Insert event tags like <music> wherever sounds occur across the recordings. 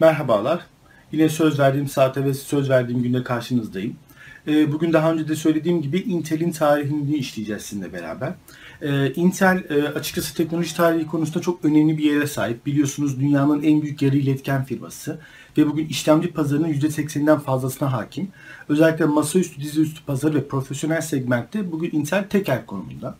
Merhabalar. Yine söz verdiğim saate ve söz verdiğim günde karşınızdayım. Ee, bugün daha önce de söylediğim gibi Intel'in tarihini işleyeceğiz sizinle beraber. Ee, Intel e, açıkçası teknoloji tarihi konusunda çok önemli bir yere sahip. Biliyorsunuz dünyanın en büyük yarı iletken firması ve bugün işlemci pazarının %80'inden fazlasına hakim. Özellikle masaüstü, dizüstü pazarı ve profesyonel segmentte bugün Intel tekel konumunda.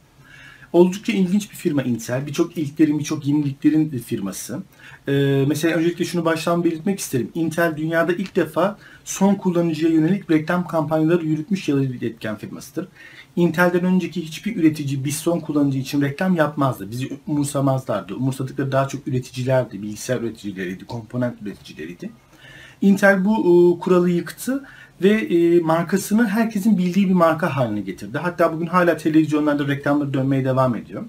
Oldukça ilginç bir firma Intel. Birçok ilklerin, birçok yeniliklerin firması. Ee, mesela öncelikle şunu baştan belirtmek isterim. Intel dünyada ilk defa son kullanıcıya yönelik reklam kampanyaları yürütmüş yalı etken firmasıdır. Intel'den önceki hiçbir üretici biz son kullanıcı için reklam yapmazdı. Bizi umursamazlardı. Umursadıkları daha çok üreticilerdi. Bilgisayar üreticileriydi, komponent üreticileriydi. Intel bu e, kuralı yıktı ve e, markasını herkesin bildiği bir marka haline getirdi. Hatta bugün hala televizyonlarda reklamları dönmeye devam ediyor.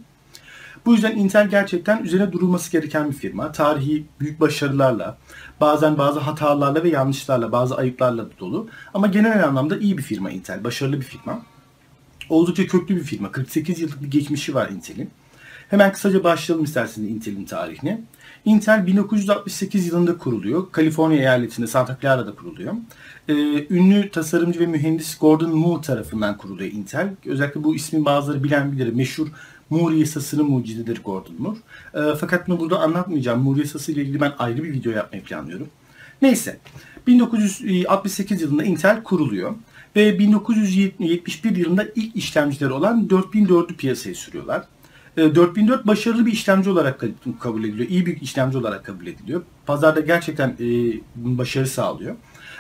Bu yüzden Intel gerçekten üzerine durulması gereken bir firma. Tarihi büyük başarılarla, bazen bazı hatalarla ve yanlışlarla, bazı ayıplarla dolu. Ama genel anlamda iyi bir firma Intel, başarılı bir firma. Oldukça köklü bir firma. 48 yıllık bir geçmişi var Intel'in. Hemen kısaca başlayalım isterseniz Intel'in tarihine. Intel 1968 yılında kuruluyor. Kaliforniya eyaletinde Santa Clara'da kuruluyor. Ee, ünlü tasarımcı ve mühendis Gordon Moore tarafından kuruluyor Intel. Özellikle bu ismin bazıları bilen bilir. Meşhur Moore yasasının mucididir Gordon Moore. Ee, fakat bunu burada anlatmayacağım. Moore yasası ile ilgili ben ayrı bir video yapmayı planlıyorum. Neyse. 1968 yılında Intel kuruluyor. Ve 1971 yılında ilk işlemcileri olan 4004'ü piyasaya sürüyorlar. 4004 ee, başarılı bir işlemci olarak kabul ediliyor. İyi bir işlemci olarak kabul ediliyor. Pazarda gerçekten e, başarı sağlıyor.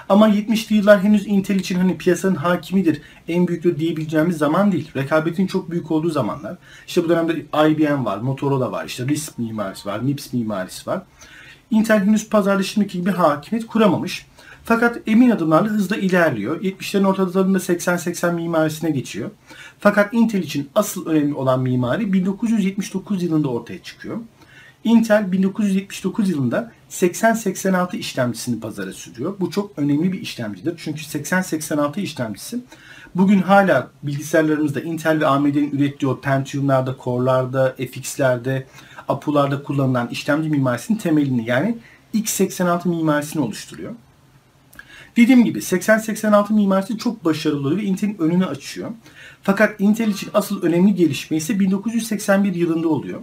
Ama 70'li yıllar henüz Intel için hani piyasanın hakimidir, en büyüktür diyebileceğimiz zaman değil. Rekabetin çok büyük olduğu zamanlar. İşte bu dönemde IBM var, Motorola var, işte RISC mimarisi var, MIPS mimarisi var. Intel henüz pazarda şimdiki gibi hakimiyet kuramamış. Fakat emin adımlarla hızla ilerliyor. 70'lerin ortalarında 80-80 mimarisine geçiyor. Fakat Intel için asıl önemli olan mimari 1979 yılında ortaya çıkıyor. Intel 1979 yılında 8086 işlemcisini pazara sürüyor. Bu çok önemli bir işlemcidir. Çünkü 8086 işlemcisi bugün hala bilgisayarlarımızda Intel ve AMD'nin ürettiği o Pentium'larda, Core'larda, FX'lerde, APU'larda kullanılan işlemci mimarisinin temelini yani x86 mimarisini oluşturuyor. Dediğim gibi 8086 mimarisi çok başarılı ve Intel'in önünü açıyor. Fakat Intel için asıl önemli gelişme ise 1981 yılında oluyor.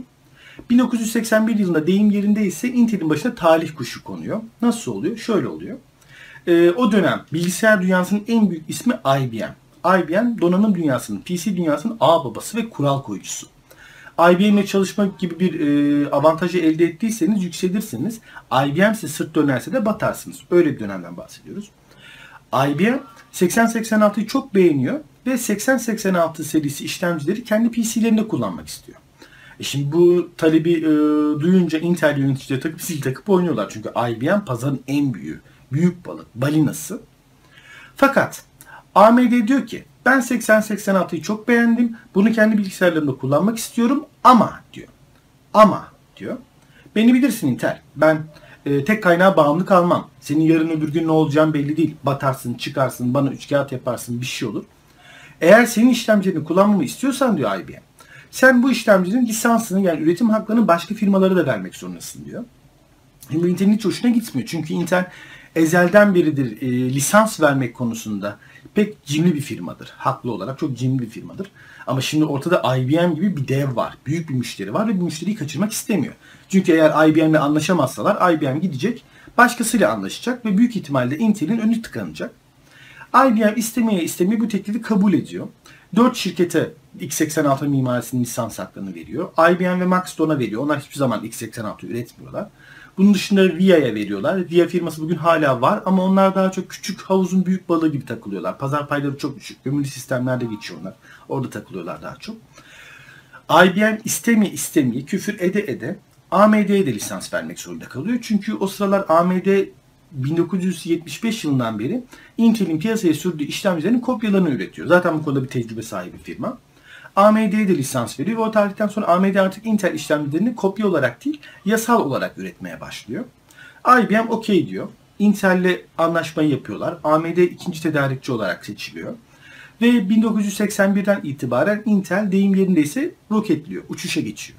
1981 yılında deyim yerinde ise Intel'in başına talih kuşu konuyor. Nasıl oluyor? Şöyle oluyor. Ee, o dönem bilgisayar dünyasının en büyük ismi IBM. IBM donanım dünyasının, PC dünyasının ağ babası ve kural koyucusu. IBM ile çalışmak gibi bir e, avantajı elde ettiyseniz yükselirsiniz. IBM size sırt dönerse de batarsınız. Öyle bir dönemden bahsediyoruz. IBM 8086'yı çok beğeniyor ve 8086 serisi işlemcileri kendi PC'lerinde kullanmak istiyor. E şimdi bu talebi e, duyunca Intel yöneticileri takıp sil takıp oynuyorlar. Çünkü IBM pazarın en büyüğü. Büyük balık, balinası. Fakat AMD diyor ki ben 8086'yı çok beğendim. Bunu kendi bilgisayarlarımda kullanmak istiyorum ama diyor. Ama diyor. Beni bilirsin Intel. Ben e, tek kaynağa bağımlı kalmam. Senin yarın öbür gün ne olacağın belli değil. Batarsın, çıkarsın, bana üç kağıt yaparsın bir şey olur. Eğer senin işlemcilerini kullanmamı istiyorsan diyor IBM. Sen bu işlemcinin lisansını yani üretim haklarını başka firmalara da vermek zorundasın diyor. Hem Intel'in hiç hoşuna gitmiyor. Çünkü Intel ezelden beridir e, lisans vermek konusunda pek cimri bir firmadır. Haklı olarak çok cimri bir firmadır. Ama şimdi ortada IBM gibi bir dev var. Büyük bir müşteri var ve bu müşteriyi kaçırmak istemiyor. Çünkü eğer IBM ile anlaşamazsalar IBM gidecek başkasıyla anlaşacak ve büyük ihtimalle Intel'in önü tıkanacak. IBM istemeye istemeye bu teklifi kabul ediyor. 4 şirkete x86 mimarisinin lisans haklarını veriyor. IBM ve Maxton'a veriyor. Onlar hiçbir zaman x86 üretmiyorlar. Bunun dışında VIA'ya veriyorlar. VIA firması bugün hala var ama onlar daha çok küçük havuzun büyük balığı gibi takılıyorlar. Pazar payları çok düşük. Gömülü sistemlerde geçiyorlar. Orada takılıyorlar daha çok. IBM istemeye istemeye küfür ede ede AMD'ye de lisans vermek zorunda kalıyor. Çünkü o sıralar AMD 1975 yılından beri Intel'in piyasaya sürdüğü işlemcilerin kopyalarını üretiyor. Zaten bu konuda bir tecrübe sahibi firma. AMD'ye de lisans veriyor ve o tarihten sonra AMD artık Intel işlemcilerini kopya olarak değil yasal olarak üretmeye başlıyor. IBM okey diyor. Intel'le anlaşmayı yapıyorlar. AMD ikinci tedarikçi olarak seçiliyor. Ve 1981'den itibaren Intel deyim yerindeyse roketliyor, uçuşa geçiyor.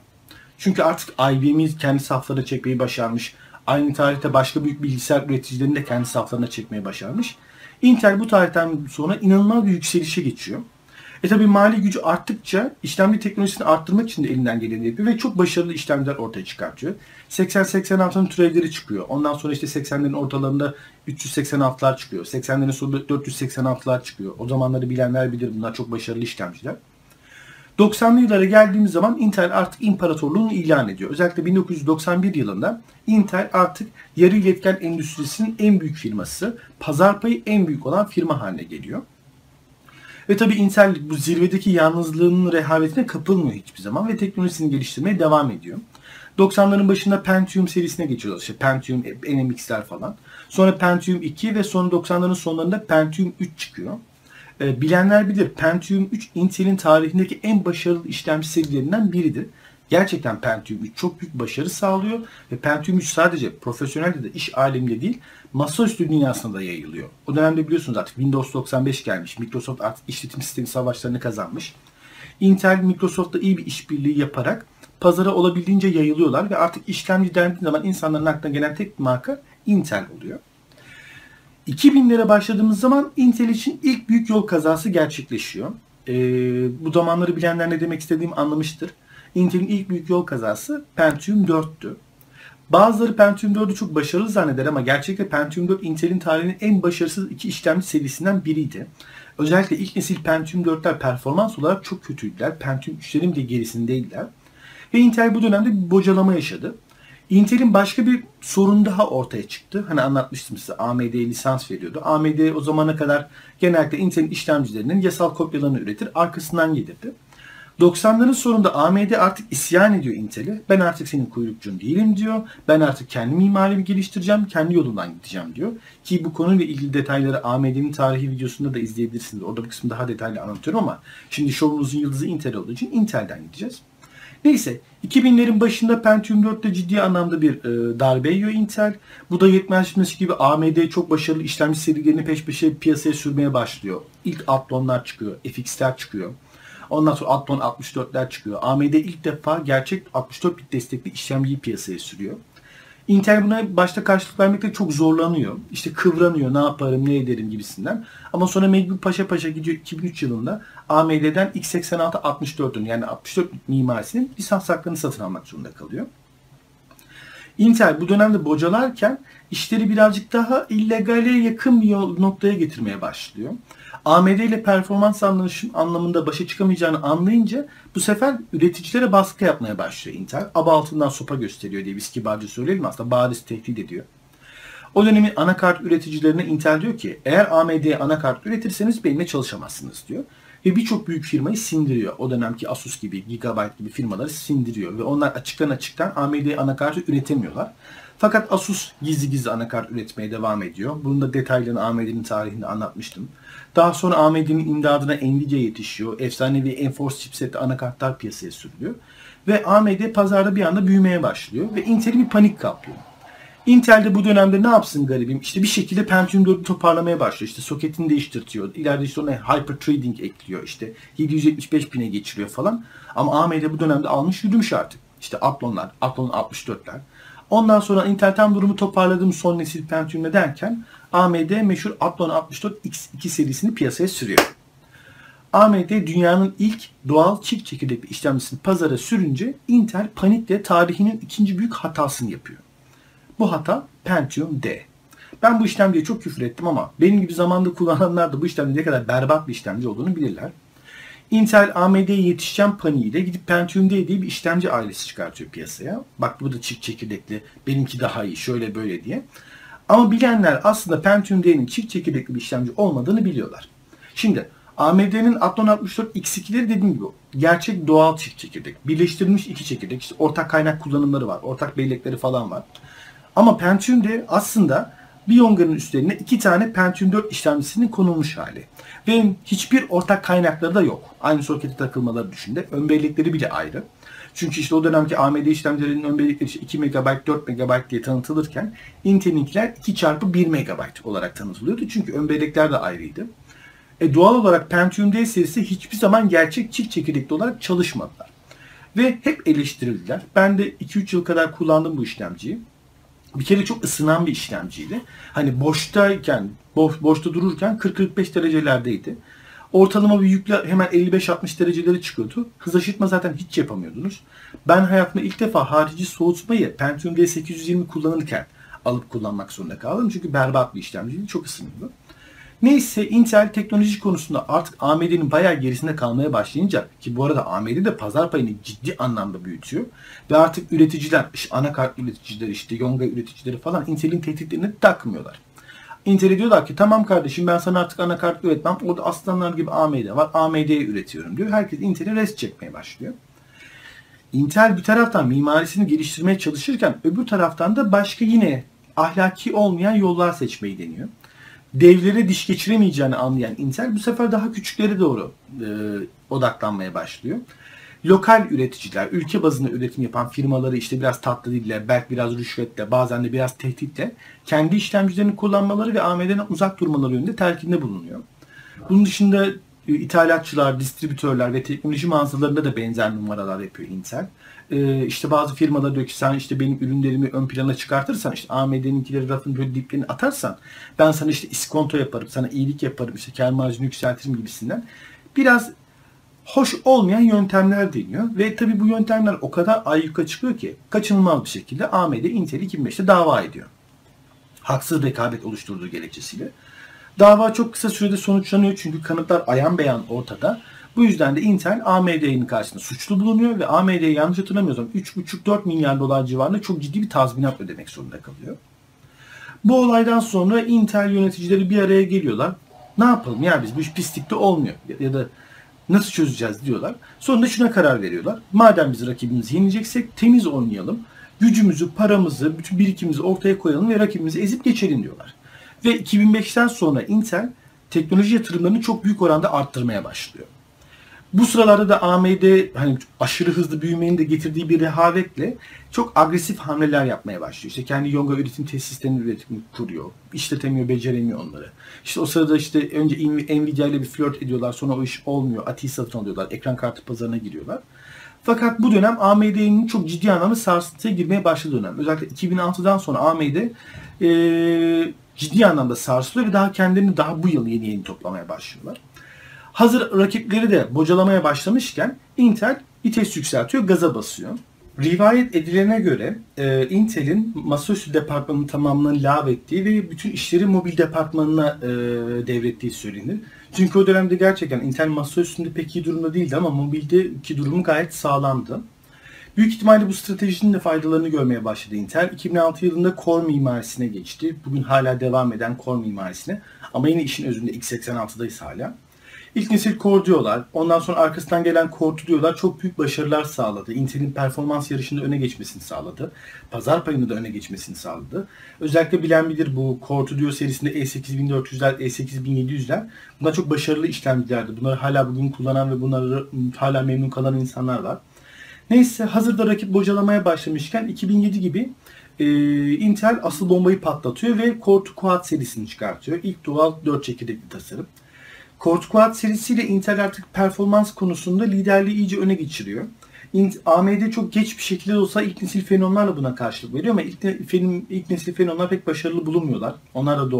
Çünkü artık IBM'i kendi saflarına çekmeyi başarmış. Aynı tarihte başka büyük bilgisayar üreticilerini de kendi saflarına çekmeye başarmış. Intel bu tarihten sonra inanılmaz bir yükselişe geçiyor. E tabi mali gücü arttıkça işlemci teknolojisini arttırmak için de elinden geleni yapıyor ve çok başarılı işlemciler ortaya çıkartıyor. 80-86'nın türevleri çıkıyor. Ondan sonra işte 80'lerin ortalarında 386'lar çıkıyor. 80'lerin sonunda 486'lar çıkıyor. O zamanları bilenler bilir bunlar çok başarılı işlemciler. 90'lı yıllara geldiğimiz zaman Intel artık imparatorluğunu ilan ediyor. Özellikle 1991 yılında Intel artık yarı iletken endüstrisinin en büyük firması, pazar payı en büyük olan firma haline geliyor. Ve tabi Intel bu zirvedeki yalnızlığının rehavetine kapılmıyor hiçbir zaman ve teknolojisini geliştirmeye devam ediyor. 90'ların başında Pentium serisine geçiyorlar. İşte Pentium, NMX'ler falan. Sonra Pentium 2 ve sonra 90'ların sonlarında Pentium 3 çıkıyor. E, bilenler bilir Pentium 3 Intel'in tarihindeki en başarılı işlemci serilerinden biridir. Gerçekten Pentium 3 çok büyük başarı sağlıyor ve Pentium 3 sadece profesyonel de iş aleminde değil masaüstü dünyasında da yayılıyor. O dönemde biliyorsunuz artık Windows 95 gelmiş. Microsoft artık işletim sistemi savaşlarını kazanmış. Intel Microsoft'ta iyi bir işbirliği yaparak pazara olabildiğince yayılıyorlar ve artık işlemci dendiği zaman insanların aklına gelen tek marka Intel oluyor. 2000'lere başladığımız zaman Intel için ilk büyük yol kazası gerçekleşiyor. Ee, bu zamanları bilenler ne demek istediğimi anlamıştır. Intel'in ilk büyük yol kazası Pentium 4'tü. Bazıları Pentium 4'ü çok başarılı zanneder ama gerçekten Pentium 4 Intel'in tarihinin en başarısız iki işlemci serisinden biriydi. Özellikle ilk nesil Pentium 4'ler performans olarak çok kötüydüler. Pentium 3'lerin bile gerisindeydiler. Ve Intel bu dönemde bir bocalama yaşadı. Intel'in başka bir sorun daha ortaya çıktı. Hani anlatmıştım size AMD'ye lisans veriyordu. AMD o zamana kadar genellikle Intel'in işlemcilerinin yasal kopyalarını üretir, arkasından gelirdi. 90'ların sonunda AMD artık isyan ediyor Intel'e. Ben artık senin kuyrukçun değilim diyor. Ben artık kendi mimarimi geliştireceğim, kendi yolundan gideceğim diyor. Ki bu konuyla ilgili detayları AMD'nin tarihi videosunda da izleyebilirsiniz. Orada bir kısmı daha detaylı anlatıyorum ama şimdi şovumuzun yıldızı Intel olduğu için Intel'den gideceğiz. Neyse 2000'lerin başında Pentium 4'te ciddi anlamda bir e, darbe yiyor Intel. Bu da yetmezmiş gibi AMD çok başarılı işlemci serilerini peş peşe piyasaya sürmeye başlıyor. İlk Athlon'lar çıkıyor, FX'ler çıkıyor. Ondan sonra Athlon 64'ler çıkıyor. AMD ilk defa gerçek 64 bit destekli işlemciyi piyasaya sürüyor. Intel buna başta karşılık vermekte çok zorlanıyor. İşte kıvranıyor ne yaparım ne ederim gibisinden. Ama sonra mecbur paşa paşa gidiyor 2003 yılında AMD'den x86 64'ün yani 64 mimarisinin lisans haklarını satın almak zorunda kalıyor. Intel bu dönemde bocalarken işleri birazcık daha illegale yakın bir noktaya getirmeye başlıyor. AMD ile performans anlamında başa çıkamayacağını anlayınca bu sefer üreticilere baskı yapmaya başlıyor Intel. Aba altından sopa gösteriyor diye biz kibarca söyleyelim aslında bariz tehdit ediyor. O dönemin anakart üreticilerine Intel diyor ki eğer AMD'ye anakart üretirseniz benimle çalışamazsınız diyor. Ve birçok büyük firmayı sindiriyor. O dönemki Asus gibi, Gigabyte gibi firmaları sindiriyor. Ve onlar açıktan açıktan AMD anakartı üretemiyorlar. Fakat Asus gizli gizli anakart üretmeye devam ediyor. Bunun da detaylarını AMD'nin tarihinde anlatmıştım. Daha sonra AMD'nin imdadına Nvidia yetişiyor. Efsanevi Enforce chipsetli anakartlar piyasaya sürülüyor. Ve AMD pazarda bir anda büyümeye başlıyor. Ve Intel'i bir panik kaplıyor. Intel de bu dönemde ne yapsın garibim? İşte bir şekilde Pentium 4'ü toparlamaya başlıyor. İşte soketini değiştirtiyor. İleride işte ona Hyper Trading ekliyor. İşte 775 bine geçiriyor falan. Ama AMD bu dönemde almış yürümüş artık. İşte Athlon'lar, Athlon 64'ler. Ondan sonra Intel tam durumu toparladığım son nesil Pentium'e derken AMD meşhur Athlon 64 X2 serisini piyasaya sürüyor. AMD dünyanın ilk doğal çift çekirdekli işlemcisini pazara sürünce Intel panikle tarihinin ikinci büyük hatasını yapıyor. Bu hata Pentium D. Ben bu işlemciye çok küfür ettim ama benim gibi zamanda kullananlar da bu işlemci ne kadar berbat bir işlemci olduğunu bilirler. Intel AMD'ye yetişeceğim paniğiyle gidip Pentium D diye bir işlemci ailesi çıkartıyor piyasaya. Bak bu da çift çekirdekli, benimki daha iyi, şöyle böyle diye. Ama bilenler aslında Pentium D'nin çift çekirdekli bir işlemci olmadığını biliyorlar. Şimdi AMD'nin Athlon 64 X2'leri dediğim gibi gerçek doğal çift çekirdek. Birleştirilmiş iki çekirdek. İşte ortak kaynak kullanımları var. Ortak bellekleri falan var. Ama Pentium D aslında bir yonganın üstlerine iki tane Pentium 4 işlemcisinin konulmuş hali. Ve hiçbir ortak kaynakları da yok. Aynı sokete takılmaları düşünde. Ön bellekleri bile ayrı. Çünkü işte o dönemki AMD işlemcilerinin ön bellekleri işte 2 MB, 4 MB diye tanıtılırken Intel'inkiler 2 çarpı 1 MB olarak tanıtılıyordu. Çünkü ön bellekler de ayrıydı. E doğal olarak Pentium D serisi hiçbir zaman gerçek çift çekirdekli olarak çalışmadılar. Ve hep eleştirildiler. Ben de 2-3 yıl kadar kullandım bu işlemciyi. Bir kere çok ısınan bir işlemciydi. Hani boştayken, boş, boşta dururken 40-45 derecelerdeydi. Ortalama bir yükle hemen 55-60 dereceleri çıkıyordu. Hız aşırtma zaten hiç yapamıyordunuz. Ben hayatımda ilk defa harici soğutmayı Pentium V820 kullanırken alıp kullanmak zorunda kaldım. Çünkü berbat bir işlemciydi. Çok ısınıyordu. Neyse Intel teknoloji konusunda artık AMD'nin bayağı gerisinde kalmaya başlayınca ki bu arada AMD de pazar payını ciddi anlamda büyütüyor ve artık üreticiler, işte anakart üreticileri, işte Yonga üreticileri falan Intel'in tehditlerini takmıyorlar. Intel'e diyorlar ki tamam kardeşim ben sana artık anakart üretmem. Orada aslanlar gibi AMD var. AMD'ye üretiyorum diyor. Herkes Intel'e rest çekmeye başlıyor. Intel bir taraftan mimarisini geliştirmeye çalışırken öbür taraftan da başka yine ahlaki olmayan yollar seçmeyi deniyor devlere diş geçiremeyeceğini anlayan Intel bu sefer daha küçüklere doğru e, odaklanmaya başlıyor. Lokal üreticiler, ülke bazında üretim yapan firmaları işte biraz tatlı dille, belki biraz rüşvetle, bazen de biraz tehditle kendi işlemcilerini kullanmaları ve AMD'den uzak durmaları yönünde telkinde bulunuyor. Bunun dışında ithalatçılar, distribütörler ve teknoloji mağazalarında da benzer numaralar yapıyor Intel e, işte bazı firmalar diyor ki sen işte benim ürünlerimi ön plana çıkartırsan işte AMD'ninkileri rafın böyle diplerini atarsan ben sana işte iskonto yaparım, sana iyilik yaparım, işte kar marjını yükseltirim gibisinden. Biraz hoş olmayan yöntemler deniyor. Ve tabi bu yöntemler o kadar ayyuka çıkıyor ki kaçınılmaz bir şekilde AMD Intel 2005'te dava ediyor. Haksız rekabet oluşturduğu gerekçesiyle. Dava çok kısa sürede sonuçlanıyor çünkü kanıtlar ayan beyan ortada. Bu yüzden de Intel AMD'nin karşısında suçlu bulunuyor ve AMD'ye yanlış hatırlamıyorsam 3,5-4 milyar dolar civarında çok ciddi bir tazminat ödemek zorunda kalıyor. Bu olaydan sonra Intel yöneticileri bir araya geliyorlar. Ne yapalım ya biz bu iş pislikte olmuyor ya da nasıl çözeceğiz diyorlar. Sonunda şuna karar veriyorlar. Madem biz rakibimizi yeneceksek temiz oynayalım. Gücümüzü, paramızı, bütün birikimimizi ortaya koyalım ve rakibimizi ezip geçelim diyorlar. Ve 2005'ten sonra Intel teknoloji yatırımlarını çok büyük oranda arttırmaya başlıyor. Bu sıralarda da AMD hani aşırı hızlı büyümenin de getirdiği bir rehavetle çok agresif hamleler yapmaya başlıyor. İşte kendi Yonga üretim tesislerini üretim kuruyor. İşletemiyor, beceremiyor onları. İşte o sırada işte önce Nvidia ile bir flört ediyorlar. Sonra o iş olmuyor. Ati'yi satın alıyorlar. Ekran kartı pazarına giriyorlar. Fakat bu dönem AMD'nin çok ciddi anlamda sarsıntıya girmeye başladığı dönem. Özellikle 2006'dan sonra AMD e, ciddi anlamda sarsılıyor ve daha kendilerini daha bu yıl yeni yeni toplamaya başlıyorlar. Hazır rakipleri de bocalamaya başlamışken Intel vites yükseltiyor, gaza basıyor. Rivayet edilene göre e, Intel'in masaüstü departmanının tamamını lav ettiği ve bütün işleri mobil departmanına e, devrettiği söylenir. Çünkü o dönemde gerçekten Intel masaüstünde pek iyi durumda değildi ama mobildeki durumu gayet sağlamdı. Büyük ihtimalle bu stratejinin de faydalarını görmeye başladı Intel. 2006 yılında Core mimarisine geçti. Bugün hala devam eden Core mimarisine. Ama yine işin özünde x86'dayız hala. İlk nesil Core diyorlar. Ondan sonra arkasından gelen Core diyorlar. Çok büyük başarılar sağladı. Intel'in performans yarışında öne geçmesini sağladı. Pazar payını da öne geçmesini sağladı. Özellikle bilen bilir bu Core diyor serisinde E8400'ler, E8700'ler. Bunlar çok başarılı işlemcilerdi. Bunları hala bugün kullanan ve bunları hala memnun kalan insanlar var. Neyse hazırda rakip bocalamaya başlamışken 2007 gibi e, Intel asıl bombayı patlatıyor ve Core to Quad serisini çıkartıyor. İlk dual 4 çekirdekli tasarım. Core Quad serisiyle Intel artık performans konusunda liderliği iyice öne geçiriyor. AMD çok geç bir şekilde olsa ilk nesil fenomenlerle buna karşılık veriyor ama ilk, ilk nesil fenomenler pek başarılı bulunmuyorlar. Onlar da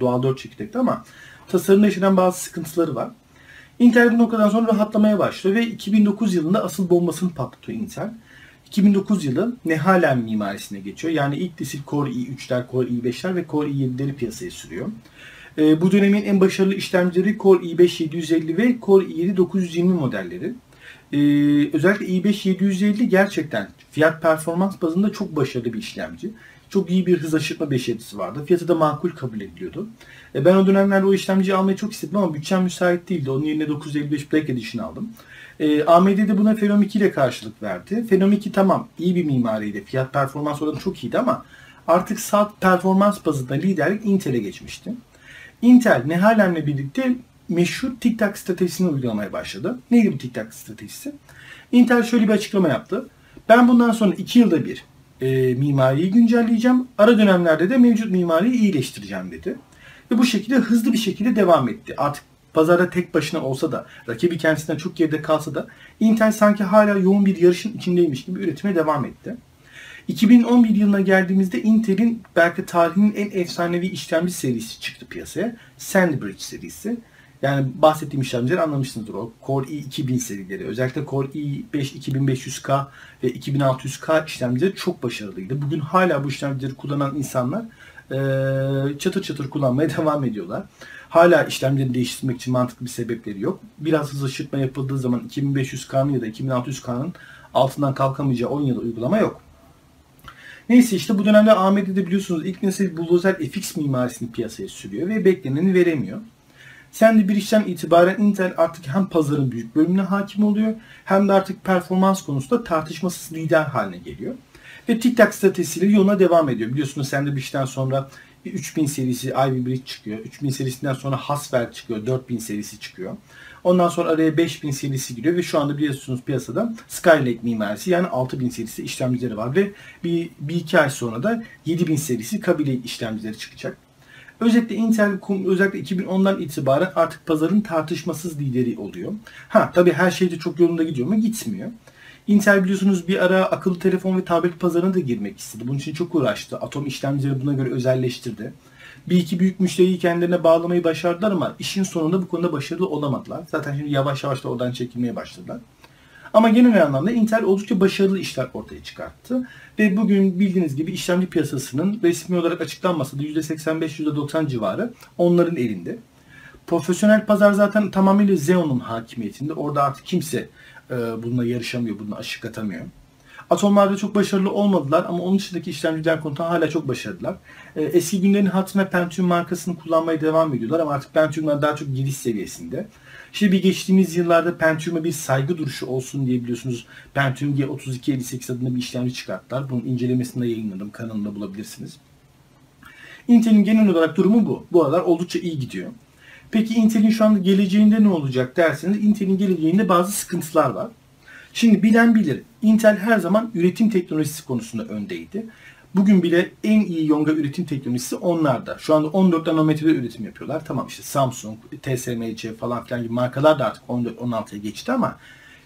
doğal 4 çekirdekli ama tasarımda yaşanan bazı sıkıntıları var. Intel bu noktadan sonra rahatlamaya başlıyor ve 2009 yılında asıl bombasını patlatıyor Intel. 2009 yılı Nehalem mimarisine geçiyor. Yani ilk nesil Core i3'ler, Core i5'ler ve Core i7'leri piyasaya sürüyor. E, bu dönemin en başarılı işlemcileri Core i5 750 ve Core i7 920 modelleri. E, özellikle i5 750 gerçekten fiyat performans bazında çok başarılı bir işlemci. Çok iyi bir hız aşırtma becerisi vardı. Fiyatı da makul kabul ediliyordu. E, ben o dönemlerde o işlemciyi almayı çok istedim ama bütçem müsait değildi. Onun yerine 955 Black Edition aldım. E, AMD de buna Phenom 2 ile karşılık verdi. Phenom 2 tamam iyi bir mimariydi. Fiyat performans oranı çok iyiydi ama artık saat performans bazında liderlik Intel'e geçmişti. Intel Nehalem'le birlikte meşhur TikTok stratejisini uygulamaya başladı. Neydi bu TikTok stratejisi? Intel şöyle bir açıklama yaptı. Ben bundan sonra 2 yılda bir e, mimariyi güncelleyeceğim. Ara dönemlerde de mevcut mimariyi iyileştireceğim dedi. Ve bu şekilde hızlı bir şekilde devam etti. Artık pazarda tek başına olsa da, rakibi kendisinden çok geride kalsa da Intel sanki hala yoğun bir yarışın içindeymiş gibi üretime devam etti. 2011 yılına geldiğimizde Intel'in belki tarihinin en efsanevi işlemci serisi çıktı piyasaya. Sandbridge serisi. Yani bahsettiğim işlemcileri anlamışsınızdır o. Core i2000 serileri. Özellikle Core i5 2500K ve 2600K işlemcileri çok başarılıydı. Bugün hala bu işlemcileri kullanan insanlar çatır çatır kullanmaya <laughs> devam ediyorlar. Hala işlemcileri değiştirmek için mantıklı bir sebepleri yok. Biraz hızlı şırtma yapıldığı zaman 2500K'nın ya da 2600K'nın altından kalkamayacağı 10 yıl uygulama yok. Neyse işte bu dönemde AMD'de biliyorsunuz ilk nesil Bulldozer FX mimarisini piyasaya sürüyor ve bekleneni veremiyor. Sen de bir işten itibaren Intel artık hem pazarın büyük bölümüne hakim oluyor hem de artık performans konusunda tartışmasız lider haline geliyor. Ve TikTok stratejisiyle yoluna devam ediyor. Biliyorsunuz sen de bir işten sonra 3000 serisi Ivy Bridge çıkıyor. 3000 serisinden sonra Haswell çıkıyor. 4000 serisi çıkıyor. Ondan sonra araya 5000 serisi giriyor ve şu anda biliyorsunuz piyasada Skylake mimarisi yani 6000 serisi işlemcileri var ve bir, bir iki ay sonra da 7000 serisi Kaby Lake işlemcileri çıkacak. Özellikle Intel özellikle 2010'dan itibaren artık pazarın tartışmasız lideri oluyor. Ha tabii her şey de çok yolunda gidiyor mu? Gitmiyor. Intel biliyorsunuz bir ara akıllı telefon ve tablet pazarına da girmek istedi. Bunun için çok uğraştı. Atom işlemcileri buna göre özelleştirdi. Bir iki büyük müşteriyi kendilerine bağlamayı başardılar ama işin sonunda bu konuda başarılı olamadılar. Zaten şimdi yavaş yavaş da oradan çekilmeye başladılar. Ama genel anlamda Intel oldukça başarılı işler ortaya çıkarttı. Ve bugün bildiğiniz gibi işlemci piyasasının resmi olarak açıklanmasa da %85-%90 civarı onların elinde. Profesyonel pazar zaten tamamıyla Xeon'un hakimiyetinde. Orada artık kimse e, bununla yarışamıyor, bununla aşık atamıyor. Atomlarda çok başarılı olmadılar ama onun dışındaki işlemciler konusunda hala çok başarılılar. E, eski günlerin hatırına Pentium markasını kullanmaya devam ediyorlar ama artık Pentium'lar daha çok giriş seviyesinde. Şimdi bir geçtiğimiz yıllarda Pentium'a bir saygı duruşu olsun diye biliyorsunuz Pentium G3258 adında bir işlemci çıkarttılar. Bunun incelemesini de yayınladım. Kanalımda bulabilirsiniz. Intel'in genel olarak durumu bu. Bu aralar oldukça iyi gidiyor. Peki Intel'in şu anda geleceğinde ne olacak derseniz Intel'in geleceğinde bazı sıkıntılar var. Şimdi bilen bilir. Intel her zaman üretim teknolojisi konusunda öndeydi. Bugün bile en iyi yonga üretim teknolojisi onlarda. Şu anda 14 nanometrede üretim yapıyorlar. Tamam işte Samsung, TSMC falan filan gibi markalar da artık 14-16'ya geçti ama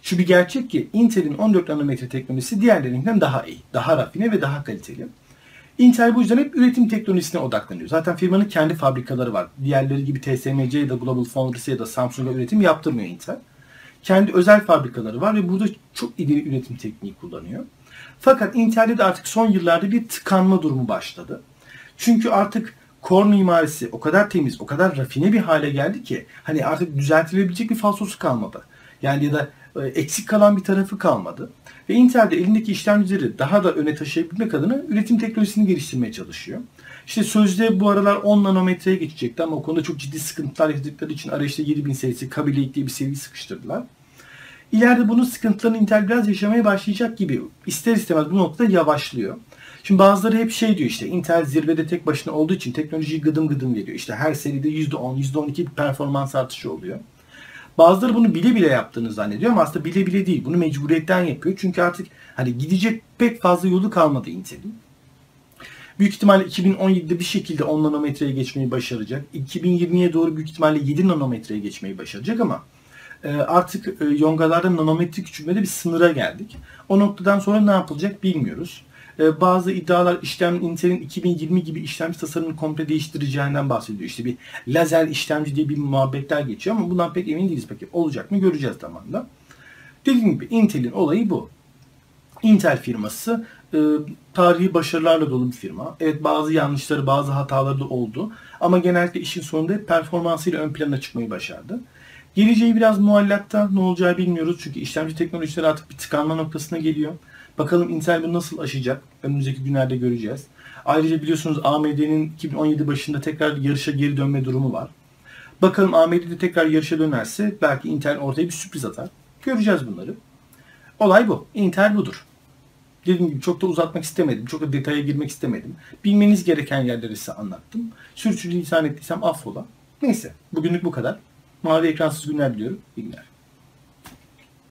şu bir gerçek ki Intel'in 14 nanometre teknolojisi diğerlerinden daha iyi, daha rafine ve daha kaliteli. Intel bu yüzden hep üretim teknolojisine odaklanıyor. Zaten firmanın kendi fabrikaları var. Diğerleri gibi TSMC ya da Global Foundries ya da Samsung'a üretim yaptırmıyor Intel. Kendi özel fabrikaları var ve burada çok ileri üretim tekniği kullanıyor. Fakat Intel'de de artık son yıllarda bir tıkanma durumu başladı. Çünkü artık core mimarisi o kadar temiz, o kadar rafine bir hale geldi ki hani artık düzeltilebilecek bir falsosu kalmadı. Yani ya da e, eksik kalan bir tarafı kalmadı. Ve Intel de elindeki işlemcileri daha da öne taşıyabilmek adına üretim teknolojisini geliştirmeye çalışıyor. İşte sözde bu aralar 10 nanometreye geçecekti ama o konuda çok ciddi sıkıntılar yaşadıkları için araya işte 7000 serisi, Kaby diye bir seri sıkıştırdılar. İleride bunun sıkıntılarını Intel biraz yaşamaya başlayacak gibi. İster istemez bu noktada yavaşlıyor. Şimdi bazıları hep şey diyor işte Intel zirvede tek başına olduğu için teknolojiyi gıdım gıdım veriyor. İşte her seride %10, %12 performans artışı oluyor. Bazıları bunu bile bile yaptığını zannediyor ama aslında bile bile değil. Bunu mecburiyetten yapıyor. Çünkü artık hani gidecek pek fazla yolu kalmadı Intel'in. Büyük ihtimalle 2017'de bir şekilde 10 nanometreye geçmeyi başaracak. 2020'ye doğru büyük ihtimalle 7 nanometreye geçmeyi başaracak ama e, artık e, yongalarda nanometre küçülmede bir sınıra geldik. O noktadan sonra ne yapılacak bilmiyoruz. E, bazı iddialar işlem Intel'in 2020 gibi işlemci tasarımını komple değiştireceğinden bahsediyor. İşte bir lazer işlemci diye bir muhabbetler geçiyor ama bundan pek emin değiliz. Peki olacak mı göreceğiz zamanla. Dediğim gibi Intel'in olayı bu. Intel firması e, tarihi başarılarla dolu bir firma. Evet bazı yanlışları, bazı hataları da oldu. Ama genellikle işin sonunda performansıyla ön plana çıkmayı başardı. Geleceği biraz muallakta ne olacağı bilmiyoruz. Çünkü işlemci teknolojileri artık bir tıkanma noktasına geliyor. Bakalım Intel bunu nasıl aşacak? Önümüzdeki günlerde göreceğiz. Ayrıca biliyorsunuz AMD'nin 2017 başında tekrar yarışa geri dönme durumu var. Bakalım AMD tekrar yarışa dönerse belki Intel ortaya bir sürpriz atar. Göreceğiz bunları. Olay bu. Intel budur. Dediğim gibi çok da uzatmak istemedim. Çok da detaya girmek istemedim. Bilmeniz gereken yerleri size anlattım. Sürçülü lisan ettiysem affola. Neyse. Bugünlük bu kadar. Mavi ekransız günler diliyorum. İyi günler.